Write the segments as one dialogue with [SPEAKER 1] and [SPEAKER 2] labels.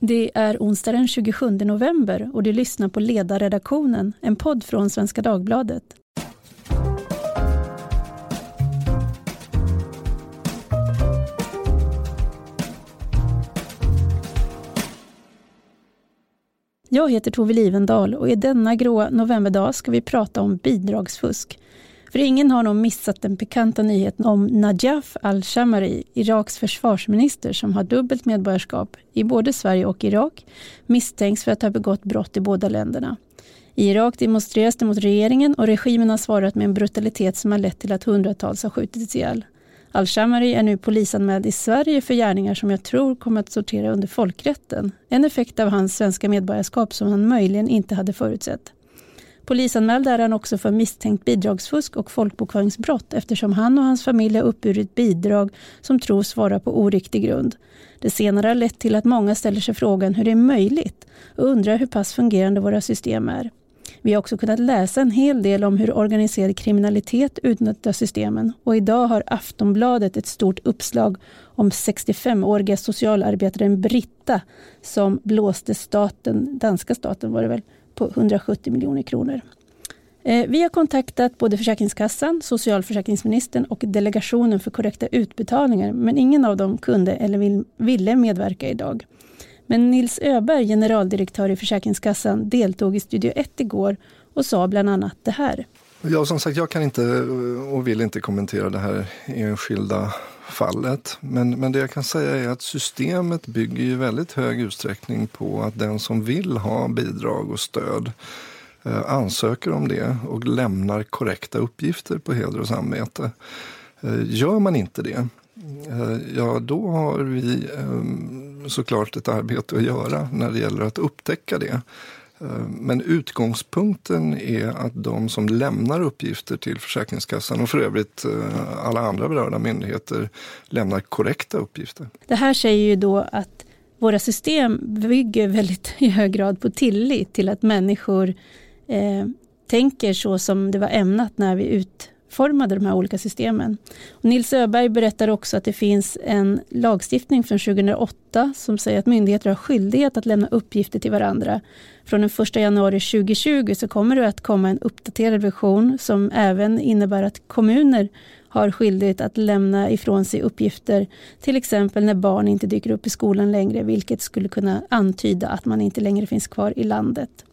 [SPEAKER 1] Det är onsdag den 27 november och du lyssnar på Ledarredaktionen, en podd från Svenska Dagbladet. Jag heter Tove Livendal och i denna gråa novemberdag ska vi prata om bidragsfusk. För ingen har nog missat den pikanta nyheten om Najaf al-Shamari, Iraks försvarsminister som har dubbelt medborgarskap i både Sverige och Irak, misstänks för att ha begått brott i båda länderna. I Irak demonstreras det mot regeringen och regimen har svarat med en brutalitet som har lett till att hundratals har skjutits ihjäl. Al-Shamari är nu polisanmäld i Sverige för gärningar som jag tror kommer att sortera under folkrätten. En effekt av hans svenska medborgarskap som han möjligen inte hade förutsett. Polisanmäld är han också för misstänkt bidragsfusk och folkbokföringsbrott eftersom han och hans familj har uppburit bidrag som tros vara på oriktig grund. Det senare har lett till att många ställer sig frågan hur det är möjligt och undrar hur pass fungerande våra system är. Vi har också kunnat läsa en hel del om hur organiserad kriminalitet utnyttjar systemen och idag har Aftonbladet ett stort uppslag om 65-åriga socialarbetaren Britta som blåste staten, danska staten var det väl, på 170 miljoner kronor. Eh, vi har kontaktat både Försäkringskassan, socialförsäkringsministern och Delegationen för korrekta utbetalningar, men ingen av dem kunde eller ville medverka idag. Men Nils Öberg, generaldirektör i Försäkringskassan, deltog i Studio 1 igår och sa bland annat det här.
[SPEAKER 2] Ja, som sagt, jag kan inte eh, och vill inte kommentera det här enskilda fallet. Men, men det jag kan säga är att systemet bygger i väldigt hög utsträckning på att den som vill ha bidrag och stöd eh, ansöker om det och lämnar korrekta uppgifter på heder och samvete. Eh, gör man inte det, eh, ja då har vi eh, såklart ett arbete att göra när det gäller att upptäcka det. Eh, men utgångspunkten är att de som lämnar uppgifter till Försäkringskassan och för övrigt eh, alla andra berörda myndigheter lämnar korrekta uppgifter.
[SPEAKER 1] Det här säger ju då att våra system bygger väldigt i hög grad på tillit till att människor eh, tänker så som det var ämnat när vi ut utformade de här olika systemen. Och Nils Öberg berättar också att det finns en lagstiftning från 2008 som säger att myndigheter har skyldighet att lämna uppgifter till varandra. Från den 1 januari 2020 så kommer det att komma en uppdaterad version som även innebär att kommuner har skyldighet att lämna ifrån sig uppgifter, till exempel när barn inte dyker upp i skolan längre, vilket skulle kunna antyda att man inte längre finns kvar i landet.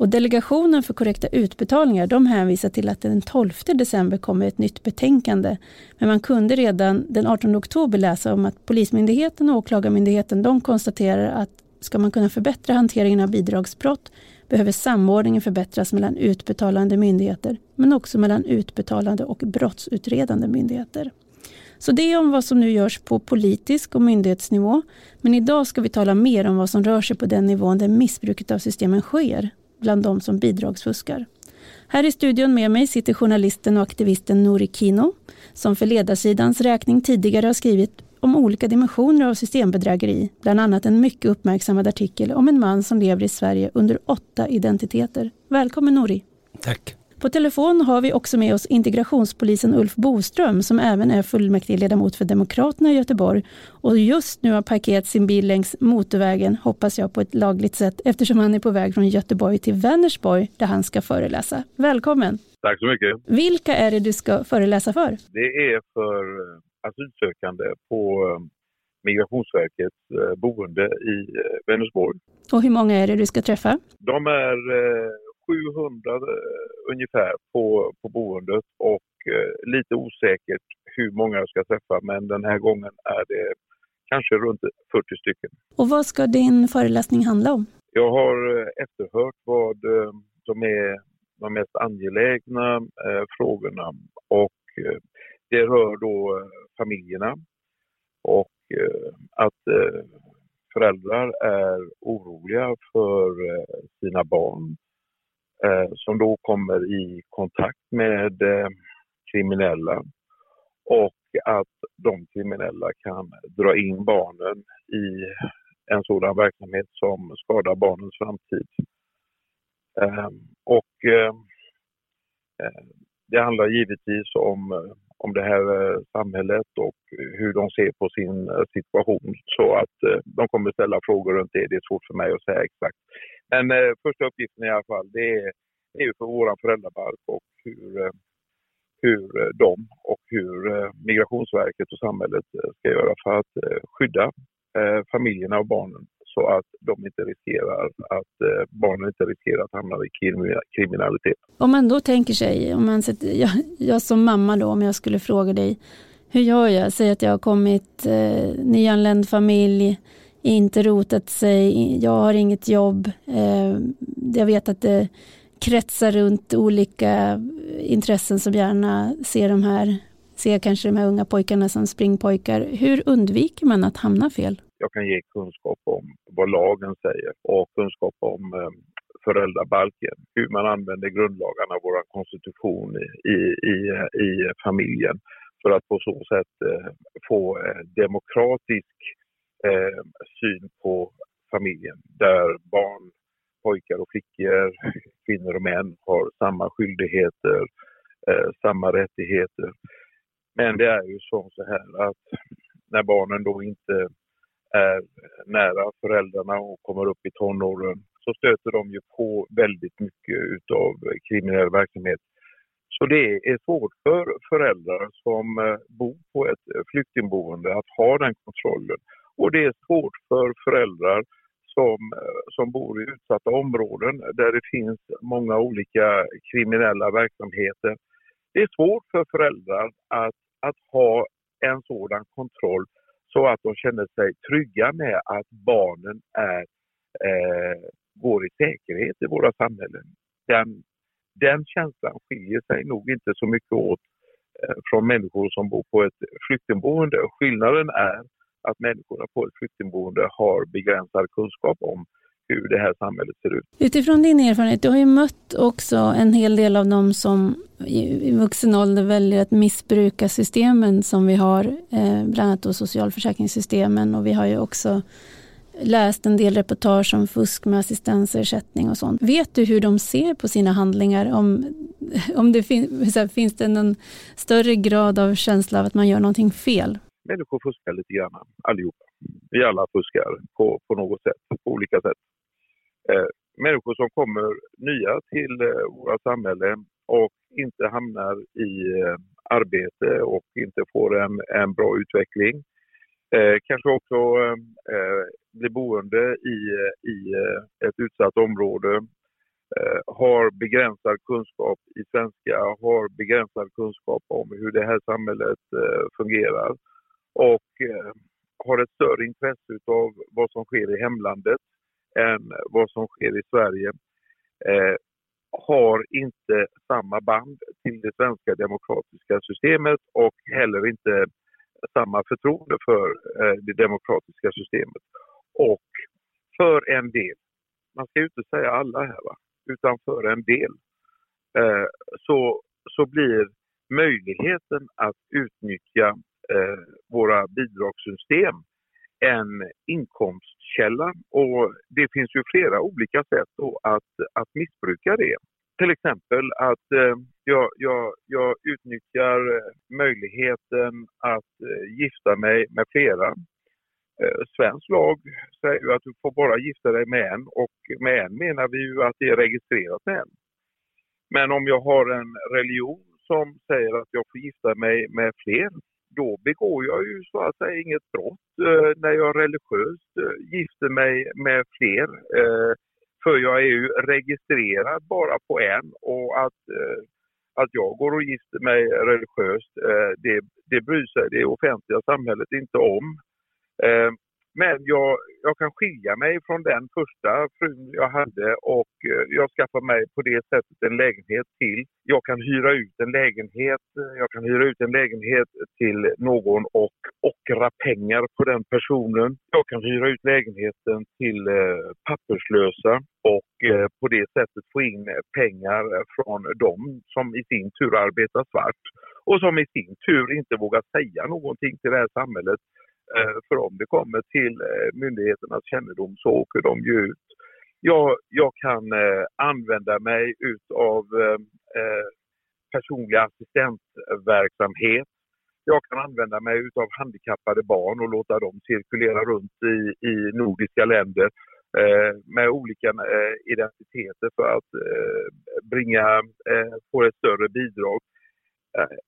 [SPEAKER 1] Och Delegationen för korrekta utbetalningar de hänvisar till att den 12 december kommer ett nytt betänkande. Men man kunde redan den 18 oktober läsa om att Polismyndigheten och Åklagarmyndigheten de konstaterar att ska man kunna förbättra hanteringen av bidragsbrott behöver samordningen förbättras mellan utbetalande myndigheter men också mellan utbetalande och brottsutredande myndigheter. Så det är om vad som nu görs på politisk och myndighetsnivå. Men idag ska vi tala mer om vad som rör sig på den nivån där missbruket av systemen sker, bland de som bidragsfuskar. Här i studion med mig sitter journalisten och aktivisten Nori Kino som för ledarsidans räkning tidigare har skrivit om olika dimensioner av systembedrägeri, bland annat en mycket uppmärksammad artikel om en man som lever i Sverige under åtta identiteter. Välkommen Nori!
[SPEAKER 3] Tack!
[SPEAKER 1] På telefon har vi också med oss integrationspolisen Ulf Boström som även är fullmäktigeledamot för Demokraterna i Göteborg och just nu har parkerat sin bil längs motorvägen, hoppas jag på ett lagligt sätt, eftersom han är på väg från Göteborg till Vänersborg där han ska föreläsa. Välkommen!
[SPEAKER 4] Tack så mycket!
[SPEAKER 1] Vilka är det du ska föreläsa för?
[SPEAKER 4] Det är för eh, asylsökande på eh, Migrationsverkets eh, boende i Vänersborg.
[SPEAKER 1] Och hur många är det du ska träffa?
[SPEAKER 4] De är 700 eh, ungefär på, på boendet och eh, lite osäkert hur många jag ska träffa men den här gången är det kanske runt 40 stycken.
[SPEAKER 1] Och vad ska din föreläsning handla om?
[SPEAKER 4] Jag har eh, efterhört vad som är de mest angelägna frågorna och det rör då familjerna och att föräldrar är oroliga för sina barn Eh, som då kommer i kontakt med eh, kriminella och att de kriminella kan dra in barnen i en sådan verksamhet som skadar barnens framtid. Eh, och eh, eh det handlar givetvis om eh, om det här eh, samhället och hur de ser på sin eh, situation. Så att eh, de kommer ställa frågor runt det. Det är svårt för mig att säga exakt. Men första uppgiften i alla fall, det är, det är för vår föräldrabalk och hur, hur de och hur Migrationsverket och samhället ska göra för att skydda familjerna och barnen så att de inte riskerar att eh, barnen inte riskerar att hamna i kriminalitet.
[SPEAKER 1] Om man då tänker sig, om man jag, jag som mamma då, om jag skulle fråga dig, hur gör jag? Säg att jag har kommit eh, nyanländ familj, inte rotat sig, jag har inget jobb, eh, jag vet att det kretsar runt olika intressen som gärna ser de här, ser kanske de här unga pojkarna som springpojkar. Hur undviker man att hamna fel?
[SPEAKER 4] Jag kan ge kunskap om vad lagen säger och kunskap om eh, föräldrabalken, hur man använder grundlagarna, vår konstitution i, i, i familjen för att på så sätt eh, få eh, demokratisk eh, syn på familjen där barn, pojkar och flickor, kvinnor och män har samma skyldigheter, eh, samma rättigheter. Men det är ju så här att när barnen då inte är nära föräldrarna och kommer upp i tonåren så stöter de ju på väldigt mycket utav kriminell verksamhet. Så det är svårt för föräldrar som eh, bor på ett eh, flyktingboende att ha den kontrollen. Och det är svårt för föräldrar som, som bor i utsatta områden där det finns många olika kriminella verksamheter. Det är svårt för föräldrar att, att ha en sådan kontroll så att de känner sig trygga med att barnen är, eh, går i säkerhet i våra samhällen. Den, den känslan skiljer sig nog inte så mycket åt eh, från människor som bor på ett flyktingboende. Skillnaden är att människorna på ett flyktingboende har begränsad kunskap om hur det här samhället ser ut.
[SPEAKER 1] Utifrån din erfarenhet, du har ju mött också en hel del av dem som i vuxen ålder väljer att missbruka systemen som vi har, eh, bland annat då socialförsäkringssystemen och vi har ju också läst en del reportage om fusk med assistansersättning och sånt. Vet du hur de ser på sina handlingar? Om, om det fin här, finns det någon större grad av känsla av att man gör någonting fel?
[SPEAKER 4] Människor fuskar lite grann, allihopa. Vi alla fuskar på, på något sätt, på olika sätt. Människor som kommer nya till eh, våra samhälle och inte hamnar i eh, arbete och inte får en, en bra utveckling. Eh, kanske också eh, eh blir boende i, i ett utsatt område, eh, har begränsad kunskap i svenska, har begränsad kunskap om hur det här samhället fungerar och har ett större intresse av vad som sker i hemlandet än vad som sker i Sverige eh, har inte samma band till det svenska demokratiska systemet och heller inte samma förtroende för eh, det demokratiska systemet. Och för en del, man ska ju inte säga alla här, va? utan för en del, eh, så, så blir möjligheten att utnyttja eh, våra bidragssystem en inkomstkälla och det finns ju flera olika sätt att, att missbruka det. Till exempel att eh, jag, jag, jag utnyttjar eh, möjligheten att eh, gifta mig med flera. Svensk lag säger ju att du får bara gifta dig med en och med en menar vi ju att det är registrerat med en. Men om jag har en religion som säger att jag får gifta mig med fler då begår jag ju så att säga inget brott eh, när jag religiöst eh, gifter mig med fler. Eh, för jag är ju registrerad bara på en och att, eh, att jag går och gifter mig religiöst, eh, det, det bryr sig det offentliga samhället inte om. Eh, men jag, jag kan skilja mig från den första frun jag hade och eh, jag skaffar mig på det sättet en lägenhet till. Jag kan hyra ut en lägenhet, eh, jag kan hyra ut en lägenhet till någon och ockra pengar på den personen. Jag kan hyra ut lägenheten till eh, papperslösa och på det sättet få in pengar från dem som i sin tur arbetar svart och som i sin tur inte vågar säga någonting till det här samhället Eh, för om det kommer till eh, myndigheternas kännedom så åker de ju ut. Jag, jag kan eh, använda mig utav personlig assistentverksamhet. Jag kan använda mig utav handikappade barn och låta dem cirkulera runt i, i nordiska länder med olika identiteter för att bringa, få ett större bidrag.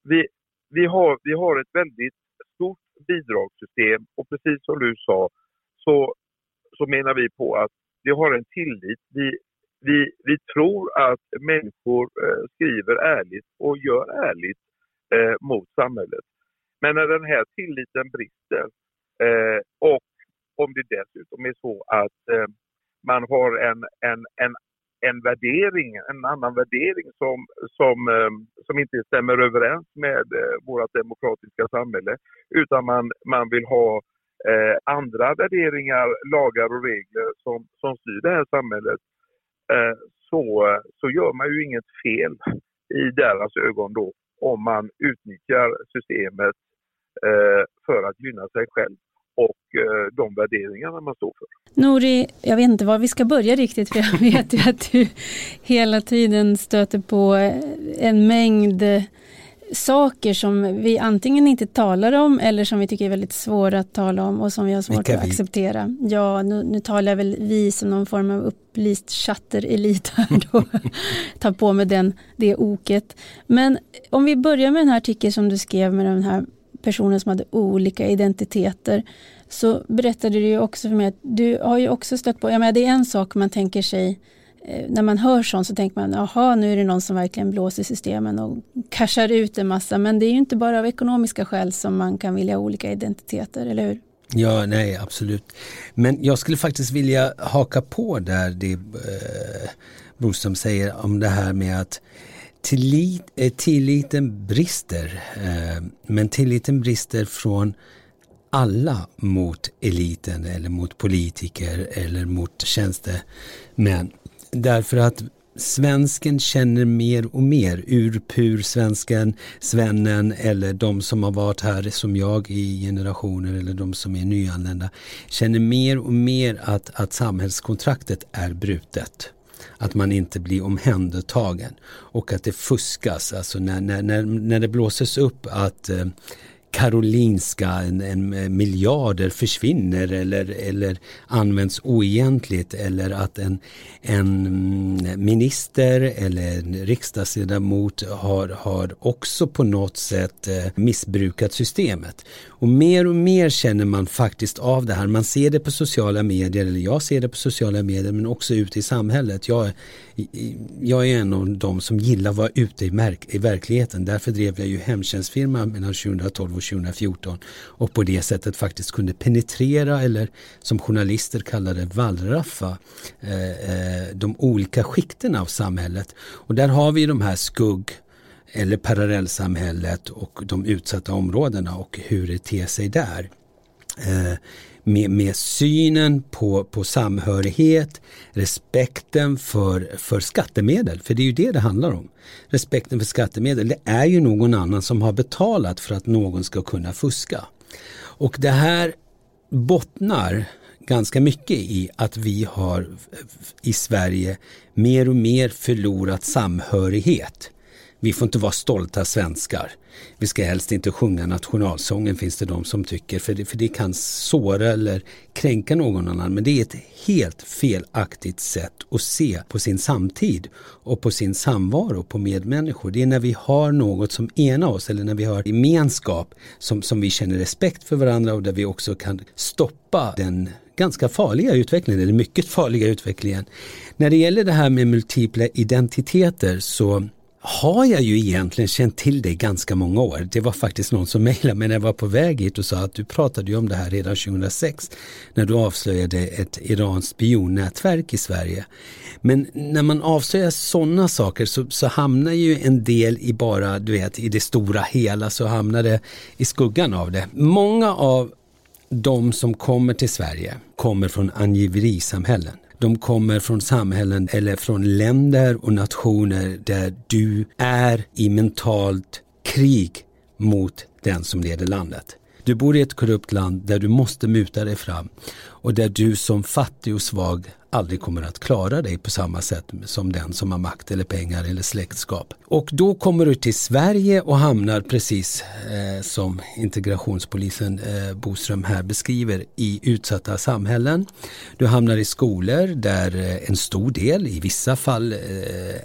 [SPEAKER 4] Vi, vi, har, vi har ett väldigt bidragssystem och precis som du sa så, så menar vi på att vi har en tillit. Vi, vi, vi tror att människor eh, skriver ärligt och gör ärligt eh, mot samhället. Men när den här tilliten brister eh, och om det dessutom är så att eh, man har en, en, en, en värdering, en annan värdering som, som, eh, som inte stämmer överens med eh, vårt demokratiska samhälle utan man, man vill ha eh, andra värderingar, lagar och regler som, som styr det här samhället. Eh, så, så gör man ju inget fel i deras ögon då om man utnyttjar systemet eh, för att gynna sig själv och eh, de värderingarna man står för.
[SPEAKER 1] Nori, jag vet inte var vi ska börja riktigt för jag vet ju att du hela tiden stöter på en mängd saker som vi antingen inte talar om eller som vi tycker är väldigt svåra att tala om och som vi har svårt att acceptera. Ja, nu, nu talar väl vi som någon form av upplyst chatterelit här då. Tar på mig den, det oket. Men om vi börjar med den här artikeln som du skrev med den här personer som hade olika identiteter så berättade du ju också för mig att du har ju också stött på, jag menar det är en sak man tänker sig eh, när man hör sånt så tänker man, jaha, nu är det någon som verkligen blåser systemen och cashar ut en massa. Men det är ju inte bara av ekonomiska skäl som man kan vilja ha olika identiteter, eller hur?
[SPEAKER 3] Ja, nej, absolut. Men jag skulle faktiskt vilja haka på där det eh, Broström säger om det här med att tillit, eh, tilliten brister. Eh, men tilliten brister från alla mot eliten eller mot politiker eller mot tjänstemän. Därför att svensken känner mer och mer, urpur-svensken, svennen eller de som har varit här som jag i generationer eller de som är nyanlända, känner mer och mer att, att samhällskontraktet är brutet att man inte blir omhändertagen och att det fuskas, alltså när, när, när, när det blåses upp att eh, Karolinska, en, en, eh, miljarder försvinner eller, eller används oegentligt eller att en, en mm, minister eller en riksdagsledamot har, har också på något sätt eh, missbrukat systemet. Och mer och mer känner man faktiskt av det här. Man ser det på sociala medier, eller jag ser det på sociala medier, men också ute i samhället. Jag, jag är en av de som gillar att vara ute i, märk, i verkligheten. Därför drev jag ju hemtjänstfirma mellan 2012 och 2014 och på det sättet faktiskt kunde penetrera eller som journalister kallar det wallraffa eh, eh, de olika skikten av samhället. Och där har vi de här skugg eller parallellsamhället och de utsatta områdena och hur det ter sig där. Eh, med, med, synen på, på samhörighet, respekten för, för skattemedel, för det är ju det det handlar om. Respekten för skattemedel, det är ju någon annan som har betalat för att någon ska kunna fuska. Och det här bottnar ganska mycket i att vi har i Sverige mer och mer förlorat samhörighet. Vi får inte vara stolta svenskar. Vi ska helst inte sjunga nationalsången finns det de som tycker för det, för det kan såra eller kränka någon annan. Men det är ett helt felaktigt sätt att se på sin samtid och på sin samvaro på medmänniskor. Det är när vi har något som enar oss eller när vi har gemenskap som, som vi känner respekt för varandra och där vi också kan stoppa den ganska farliga utvecklingen, eller mycket farliga utvecklingen. När det gäller det här med multipla identiteter så har jag ju egentligen känt till det ganska många år. Det var faktiskt någon som mejlade mig när jag var på väg hit och sa att du pratade ju om det här redan 2006 när du avslöjade ett iranskt spionnätverk i Sverige. Men när man avslöjar sådana saker så, så hamnar ju en del i bara, du vet, i det stora hela så hamnar det i skuggan av det. Många av de som kommer till Sverige kommer från angiverisamhällen. De kommer från samhällen eller från länder och nationer där du är i mentalt krig mot den som leder landet. Du bor i ett korrupt land där du måste muta dig fram och där du som fattig och svag aldrig kommer att klara dig på samma sätt som den som har makt eller pengar eller släktskap. Och då kommer du till Sverige och hamnar precis eh, som integrationspolisen eh, Boström här beskriver i utsatta samhällen. Du hamnar i skolor där eh, en stor del, i vissa fall eh,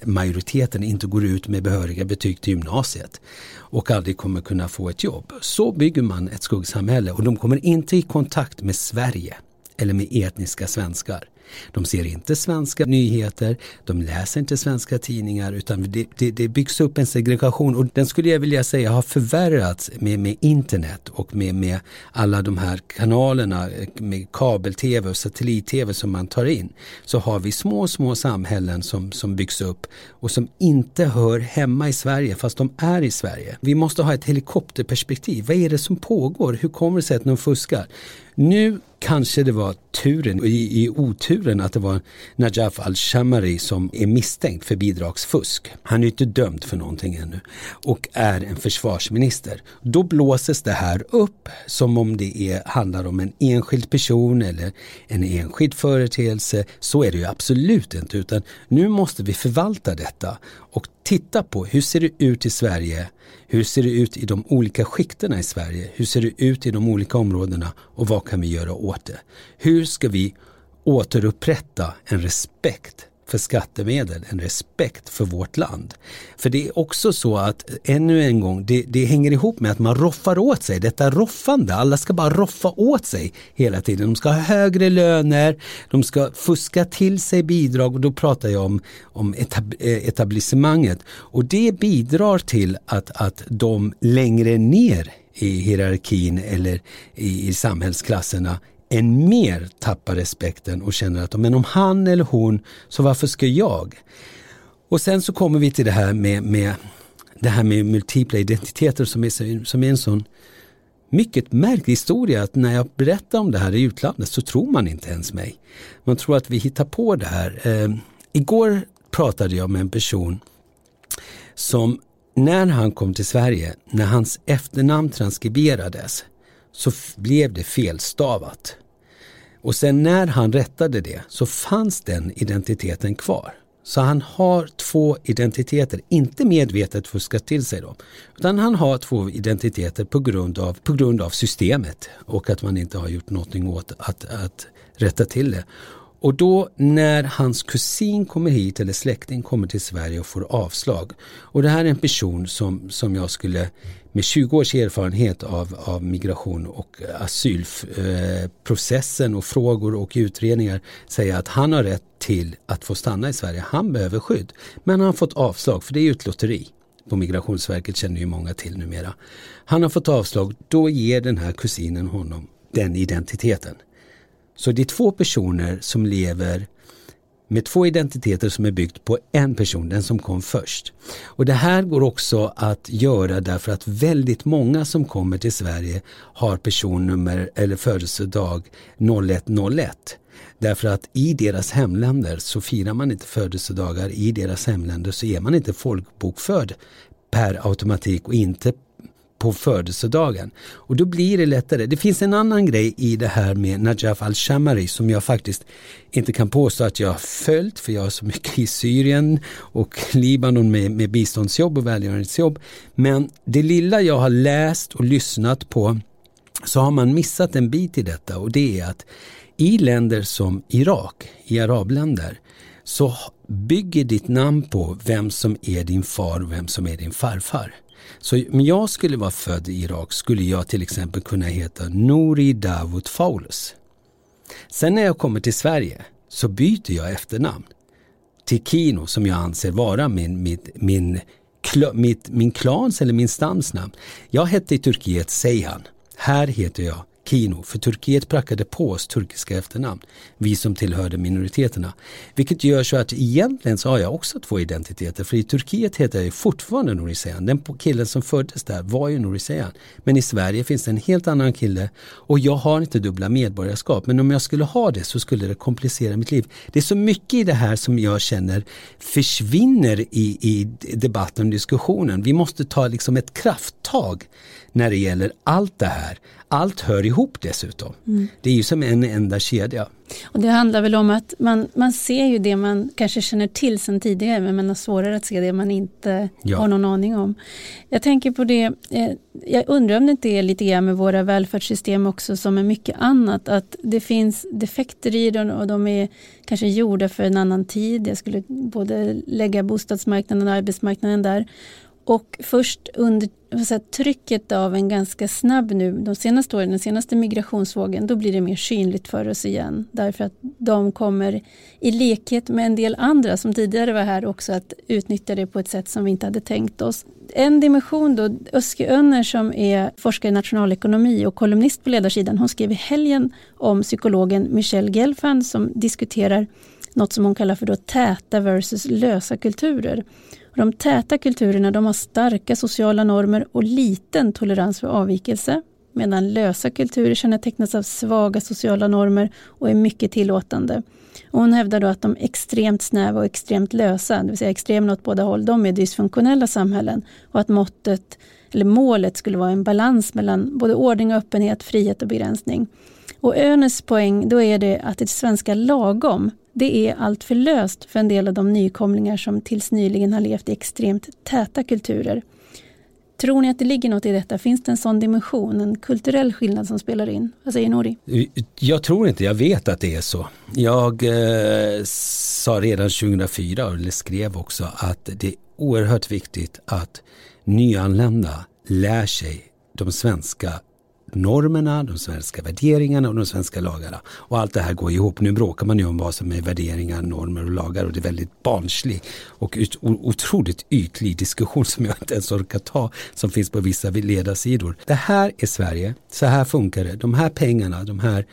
[SPEAKER 3] majoriteten, inte går ut med behöriga betyg till gymnasiet och aldrig kommer kunna få ett jobb. Så bygger man ett skuggsamhälle och de kommer inte i kontakt med Sverige eller med etniska svenskar. De ser inte svenska nyheter, de läser inte svenska tidningar utan det, det, det byggs upp en segregation och den skulle jag vilja säga har förvärrats med, med internet och med, med alla de här kanalerna eh, med kabel-tv och satellit-tv som man tar in. Så har vi små, små samhällen som, som byggs upp och som inte hör hemma i Sverige fast de är i Sverige. Vi måste ha ett helikopterperspektiv. Vad är det som pågår? Hur kommer det sig att de fuskar? Nu kanske det var turen i, i oturen att det var Najaf al-Shamari som är misstänkt för bidragsfusk. Han är inte dömd för någonting ännu och är en försvarsminister. Då blåses det här upp som om det är, handlar om en enskild person eller en enskild företeelse. Så är det ju absolut inte utan nu måste vi förvalta detta och titta på hur ser det ut i Sverige hur ser det ut i de olika skikterna i Sverige? Hur ser det ut i de olika områdena och vad kan vi göra åt det? Hur ska vi återupprätta en respekt för skattemedel, en respekt för vårt land. För det är också så att, ännu en gång, det, det, hänger ihop med att man roffar åt sig, detta roffande, alla ska bara roffa åt sig hela tiden. De ska ha högre löner, de ska fuska till sig bidrag och då pratar jag om, om etab eh, etablissemanget. Och det bidrar till att, att de längre ner i hierarkin eller i, i samhällsklasserna än mer tappar respekten och känner att men om han eller hon, så varför ska jag? Och sen så kommer vi till det här med, med det här med multipla identiteter som är, som är en sån mycket märklig historia att när jag berättar om det här i utlandet så tror man inte ens mig. Man tror att vi hittar på det här. Eh, igår pratade jag med en person som när han kom till Sverige, när hans efternamn transkriberades så blev det felstavat. Och sen när han rättade det så fanns den identiteten kvar. Så han har två identiteter, inte medvetet fuskat till sig dem. Utan han har två identiteter på grund av, på grund av systemet och att man inte har gjort någonting åt att, att rätta till det. Och då när hans kusin kommer hit eller släkting kommer till Sverige och får avslag. Och det här är en person som, som jag skulle med 20 års erfarenhet av, av migration och asylprocessen eh, och frågor och utredningar säga att han har rätt till att få stanna i Sverige. Han behöver skydd. Men han har fått avslag för det är ju ett lotteri på Migrationsverket känner ju många till numera. Han har fått avslag, då ger den här kusinen honom den identiteten. Så det är två personer som lever med två identiteter som är byggt på en person, den som kom först. Och det här går också att göra därför att väldigt många som kommer till Sverige har personnummer eller födelsedag 0101. Därför att i deras hemländer så firar man inte födelsedagar, i deras hemländer så är man inte folkbokförd per automatik och inte på födelsedagen. Och då blir det lättare. Det finns en annan grej i det här med Najaf al-Shamari som jag faktiskt inte kan påstå att jag har följt för jag är så mycket i Syrien och Libanon med, med biståndsjobb och välgörenhetsjobb. Men det lilla jag har läst och lyssnat på så har man missat en bit i detta och det är att i länder som Irak, i arabländer, så bygger ditt namn på vem som är din far och vem som är din farfar. Så om jag skulle vara född i Irak skulle jag till exempel kunna heta Nouri Davut Faulus. Sen när jag kommer till Sverige så byter jag efternamn till Kino som jag anser vara min, min, min, min, min klans eller min stamsnamn. Jag hette i Turkiet Seyhan. Här heter jag Kino, för Turkiet prackade på oss turkiska efternamn, vi som tillhörde minoriteterna. Vilket gör så att egentligen så har jag också två identiteter, för i Turkiet heter jag ju fortfarande Nuriseyan. Den killen som föddes där var ju Nuriseyan. Men i Sverige finns det en helt annan kille och jag har inte dubbla medborgarskap. Men om jag skulle ha det så skulle det komplicera mitt liv. Det är så mycket i det här som jag känner försvinner i, i debatten och diskussionen. Vi måste ta liksom ett krafttag när det gäller allt det här. Allt hör ihop ihop dessutom. Mm. Det är ju som en enda kedja.
[SPEAKER 1] Och det handlar väl om att man, man ser ju det man kanske känner till sedan tidigare men man har svårare att se det man inte ja. har någon aning om. Jag tänker på det, eh, jag undrar om det inte är lite grann med våra välfärdssystem också som med mycket annat att det finns defekter i dem och de är kanske gjorda för en annan tid. Jag skulle både lägga bostadsmarknaden och arbetsmarknaden där. Och först under här, trycket av en ganska snabb nu, de senaste åren, den senaste migrationsvågen, då blir det mer synligt för oss igen. Därför att de kommer i likhet med en del andra som tidigare var här också att utnyttja det på ett sätt som vi inte hade tänkt oss. En dimension då, Öske Önner som är forskare i nationalekonomi och kolumnist på ledarsidan, hon skrev i helgen om psykologen Michelle Gelfand som diskuterar något som hon kallar för då täta versus lösa kulturer. De täta kulturerna de har starka sociala normer och liten tolerans för avvikelse medan lösa kulturer kännetecknas av svaga sociala normer och är mycket tillåtande. Och hon hävdar då att de extremt snäva och extremt lösa, det vill säga extrema åt båda håll, de är dysfunktionella samhällen och att måttet, eller målet skulle vara en balans mellan både ordning och öppenhet, frihet och begränsning. Och Önes poäng då är det att det svenska lagom det är allt för löst för en del av de nykomlingar som tills nyligen har levt i extremt täta kulturer. Tror ni att det ligger något i detta? Finns det en sån dimension, en kulturell skillnad som spelar in? Vad säger Nori?
[SPEAKER 3] Jag tror inte, jag vet att det är så. Jag eh, sa redan 2004, eller skrev också, att det är oerhört viktigt att nyanlända lär sig de svenska normerna, de svenska värderingarna och de svenska lagarna. Och allt det här går ihop. Nu bråkar man ju om vad som är värderingar, normer och lagar och det är väldigt barnslig och otroligt ytlig diskussion som jag inte ens orkar ta som finns på vissa ledarsidor. Det här är Sverige, så här funkar det. De här pengarna, de här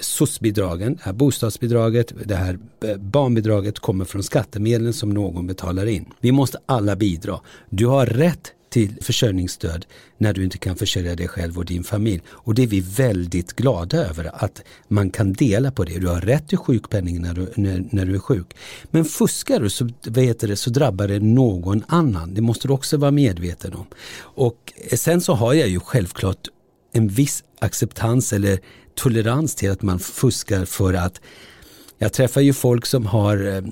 [SPEAKER 3] SOS-bidragen, det här bostadsbidraget, det här barnbidraget kommer från skattemedlen som någon betalar in. Vi måste alla bidra. Du har rätt till försörjningsstöd när du inte kan försörja dig själv och din familj. Och det är vi väldigt glada över att man kan dela på det. Du har rätt till sjukpenning när du, när, när du är sjuk. Men fuskar du så, vad det, så drabbar det någon annan. Det måste du också vara medveten om. Och sen så har jag ju självklart en viss acceptans eller tolerans till att man fuskar för att jag träffar ju folk som har eh,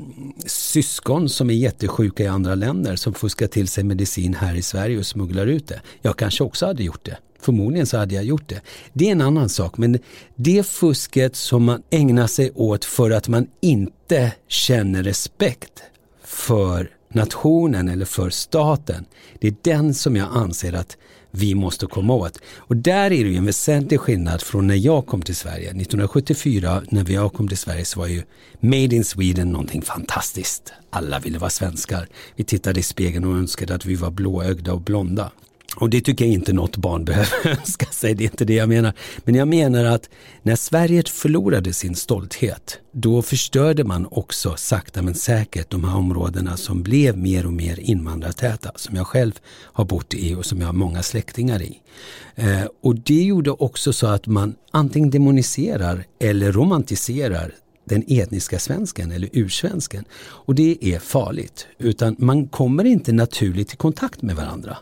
[SPEAKER 3] syskon som är jättesjuka i andra länder som fuskar till sig medicin här i Sverige och smugglar ut det. Jag kanske också hade gjort det. Förmodligen så hade jag gjort det. Det är en annan sak, men det fusket som man ägnar sig åt för att man inte känner respekt för nationen eller för staten. Det är den som jag anser att vi måste komma åt. Och där är det ju en väsentlig skillnad från när jag kom till Sverige. 1974 när jag kom till Sverige så var ju Made in Sweden någonting fantastiskt. Alla ville vara svenskar. Vi tittade i spegeln och önskade att vi var blåögda och blonda. Och det tycker jag inte något barn behöver önska sig, det är inte det jag menar. Men jag menar att när Sverige förlorade sin stolthet, då förstörde man också sakta men säkert de här områdena som blev mer och mer invandrartäta, som jag själv har bott i och som jag har många släktingar i. Eh, och det gjorde också så att man antingen demoniserar eller romantiserar den etniska svensken eller ursvensken. Och det är farligt, utan man kommer inte naturligt i kontakt med varandra.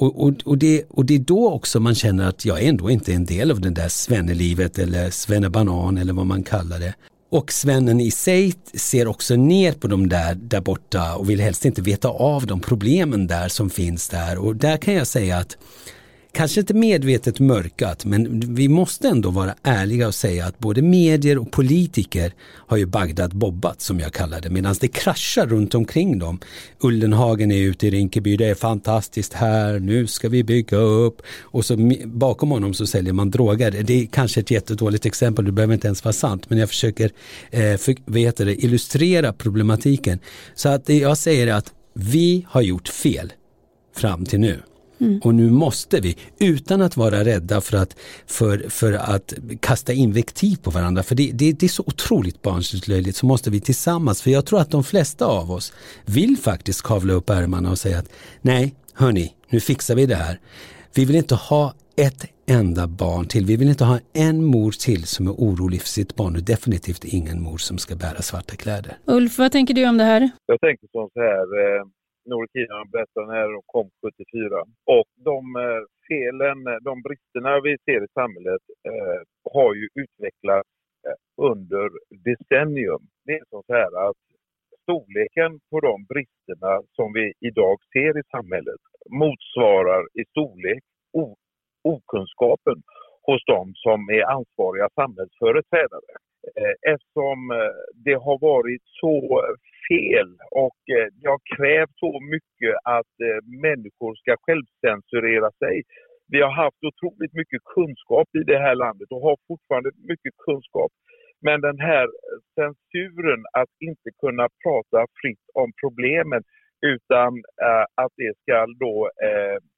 [SPEAKER 3] Och, och, och, det, och det är då också man känner att jag ändå inte är en del av det där svennelivet eller svennebanan eller vad man kallar det. Och svennen i sig ser också ner på de där, där borta och vill helst inte veta av de problemen där som finns där. Och där kan jag säga att kanske inte medvetet mörkat, men vi måste ändå vara ärliga och säga att både medier och politiker har ju Bagdad bobbat som jag kallar det, medan det kraschar runt omkring dem. Ullenhagen är ute i Rinkeby, det är fantastiskt här, nu ska vi bygga upp och så bakom honom så säljer man droger. Det är kanske ett jättedåligt exempel, det behöver inte ens vara sant, men jag försöker eh, för, vet det, illustrera problematiken. Så att det jag säger är att vi har gjort fel fram till nu. Mm. Och nu måste vi, utan att vara rädda för att, för, för att kasta invektiv på varandra, för det, det, det är så otroligt barnsligt löjligt, så måste vi tillsammans, för jag tror att de flesta av oss vill faktiskt kavla upp ärmarna och säga att nej, hörni, nu fixar vi det här. Vi vill inte ha ett enda barn till. Vi vill inte ha en mor till som är orolig för sitt barn och definitivt ingen mor som ska bära svarta kläder.
[SPEAKER 1] Ulf, vad tänker du om det här?
[SPEAKER 4] Jag tänker som så här, eh, Norikina berättade när de kom 74. Och de eh, felen, eh, de bristerna vi ser i samhället eh, har ju utvecklats eh, under decennium. Det är så här att storleken på de bristerna som vi idag ser i samhället motsvarar i storlek okunskapen hos de som är ansvariga samhällsföreträdare. Eh, eftersom eh, det har varit så fel och eh, det har krävt så mycket att människor ska självcensurera sig. Vi har haft otroligt mycket kunskap i det här landet och har fortfarande mycket kunskap. Men den här censuren att inte kunna prata fritt om problemen utan att det ska då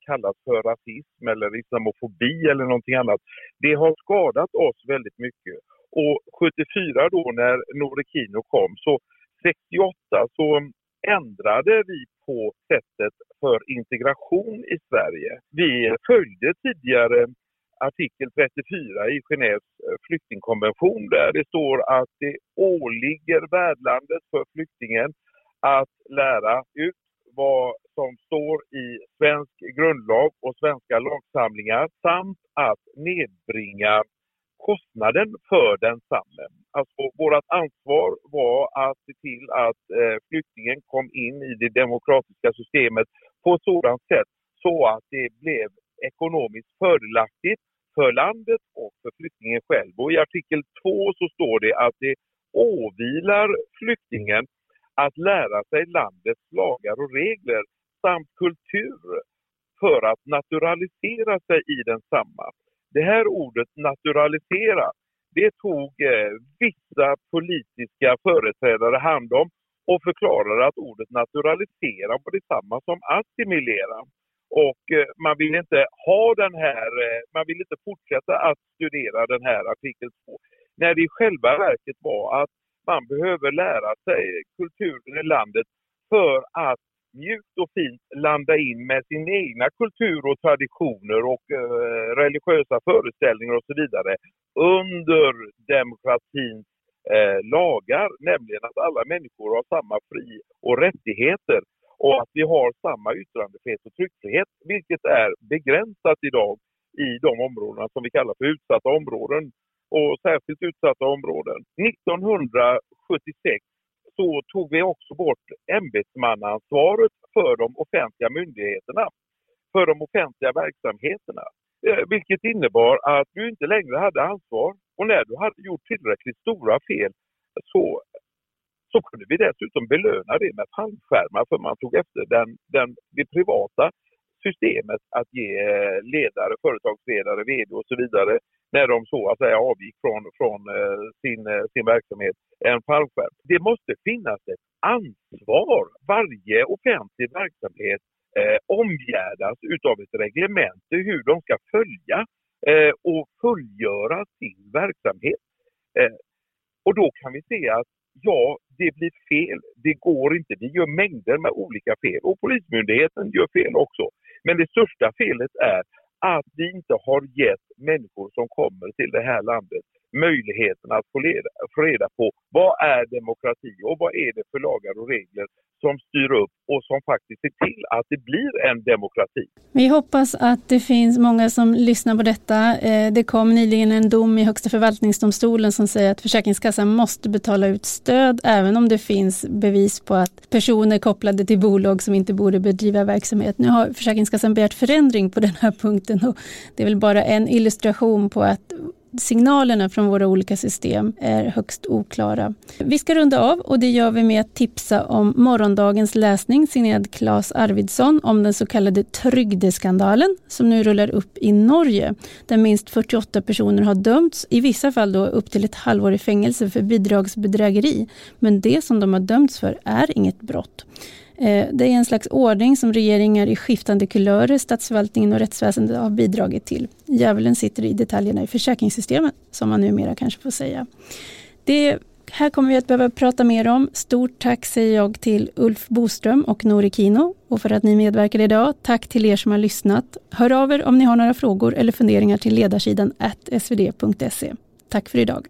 [SPEAKER 4] kallas för rasism eller islamofobi eller någonting annat. Det har skadat oss väldigt mycket. Och 74 då när Norekino kom, så 68 så ändrade vi på sättet för integration i Sverige. Vi följde tidigare artikel 34 i Genèves eh, flyktingkonvention där det står att det åligger värdlandet för flyktingen att lära ut vad som står i svensk grundlag och svenska lagsamlingar samt att nedbringa kostnaden för densamme. Alltså vårt ansvar var att se till att eh, flyktingen kom in i det demokratiska systemet på ett sådant sätt så att det blev ekonomiskt fördelaktigt för landet och för flyktingen själv. Och I artikel 2 så står det att det åvilar flyktingen att lära sig landets lagar och regler samt kultur för att naturalisera sig i densamma. Det här ordet naturalisera, det tog eh, vissa politiska företrädare hand om och förklarade att ordet naturalisera var detsamma som assimilera. Och eh, man vill inte ha den här, eh, man vill inte fortsätta att studera den här artikel 2. När det i själva verket var att man behöver lära sig kulturen i landet för att mjukt och fint landa in med sin egna kultur och traditioner och eh, religiösa föreställningar och så vidare under demokratins eh, lagar, nämligen att alla människor har samma fri och rättigheter och att vi har samma yttrandefrihet och tryckfrihet, vilket är begränsat idag i de områdena som vi kallar för utsatta områden och särskilt utsatta områden. 1976 så tog vi också bort ämbetsmannaansvaret för de offentliga myndigheterna, för de offentliga verksamheterna. Eh, vilket innebar att du inte längre hade ansvar och när du hade gjort tillräckligt stora fel så, så kunde vi dessutom belöna det med fallskärmar för man tog efter den, den, det privata systemet att ge eh, ledare, företagsledare, VD och så vidare när de så att säga avgick från, från eh, sin, eh, sin verksamhet en fallskärm. Det måste finnas ett ansvar. Varje offentlig verksamhet eh, omgärdas utav ett reglemente hur de ska följa eh, och fullgöra sin verksamhet. Eh, och då kan vi se att ja, det blir fel. Det går inte. Vi gör mängder med olika fel och Polismyndigheten gör fel också. Men det största felet är att vi inte har gett människor som kommer till det här landet möjligheten att få, leda, få reda på vad är demokrati och vad är det för lagar och regler som styr upp och som faktiskt ser till att det blir en demokrati.
[SPEAKER 1] Vi hoppas att det finns många som lyssnar på detta. Eh, det kom nyligen en dom i Högsta förvaltningsdomstolen som säger att Försäkringskassan måste betala ut stöd även om det finns bevis på att personer kopplade till bolag som inte borde bedriva verksamhet. Nu har Försäkringskassan begärt förändring på den här punkten och det är väl bara en illustration på att signalerna från våra olika system är högst oklara. Vi ska runda av och det gör vi med att tipsa om morgondagens läsning signerad Claes Arvidsson om den så kallade Trygdeskandalen som nu rullar upp i Norge där minst 48 personer har dömts, i vissa fall då upp till ett halvår i fängelse för bidragsbedrägeri. Men det som de har dömts för är inget brott. Eh, det är en slags ordning som regeringar i skiftande kulörer, statsförvaltningen och rättsväsendet har bidragit till. Djävulen sitter i detaljerna i försäkringssystemet, som man numera kanske får säga. Det här kommer vi att behöva prata mer om. Stort tack säger jag till Ulf Boström och Nori Kino och för att ni medverkade idag. Tack till er som har lyssnat. Hör av er om ni har några frågor eller funderingar till ledarsidan svd.se. Tack för idag.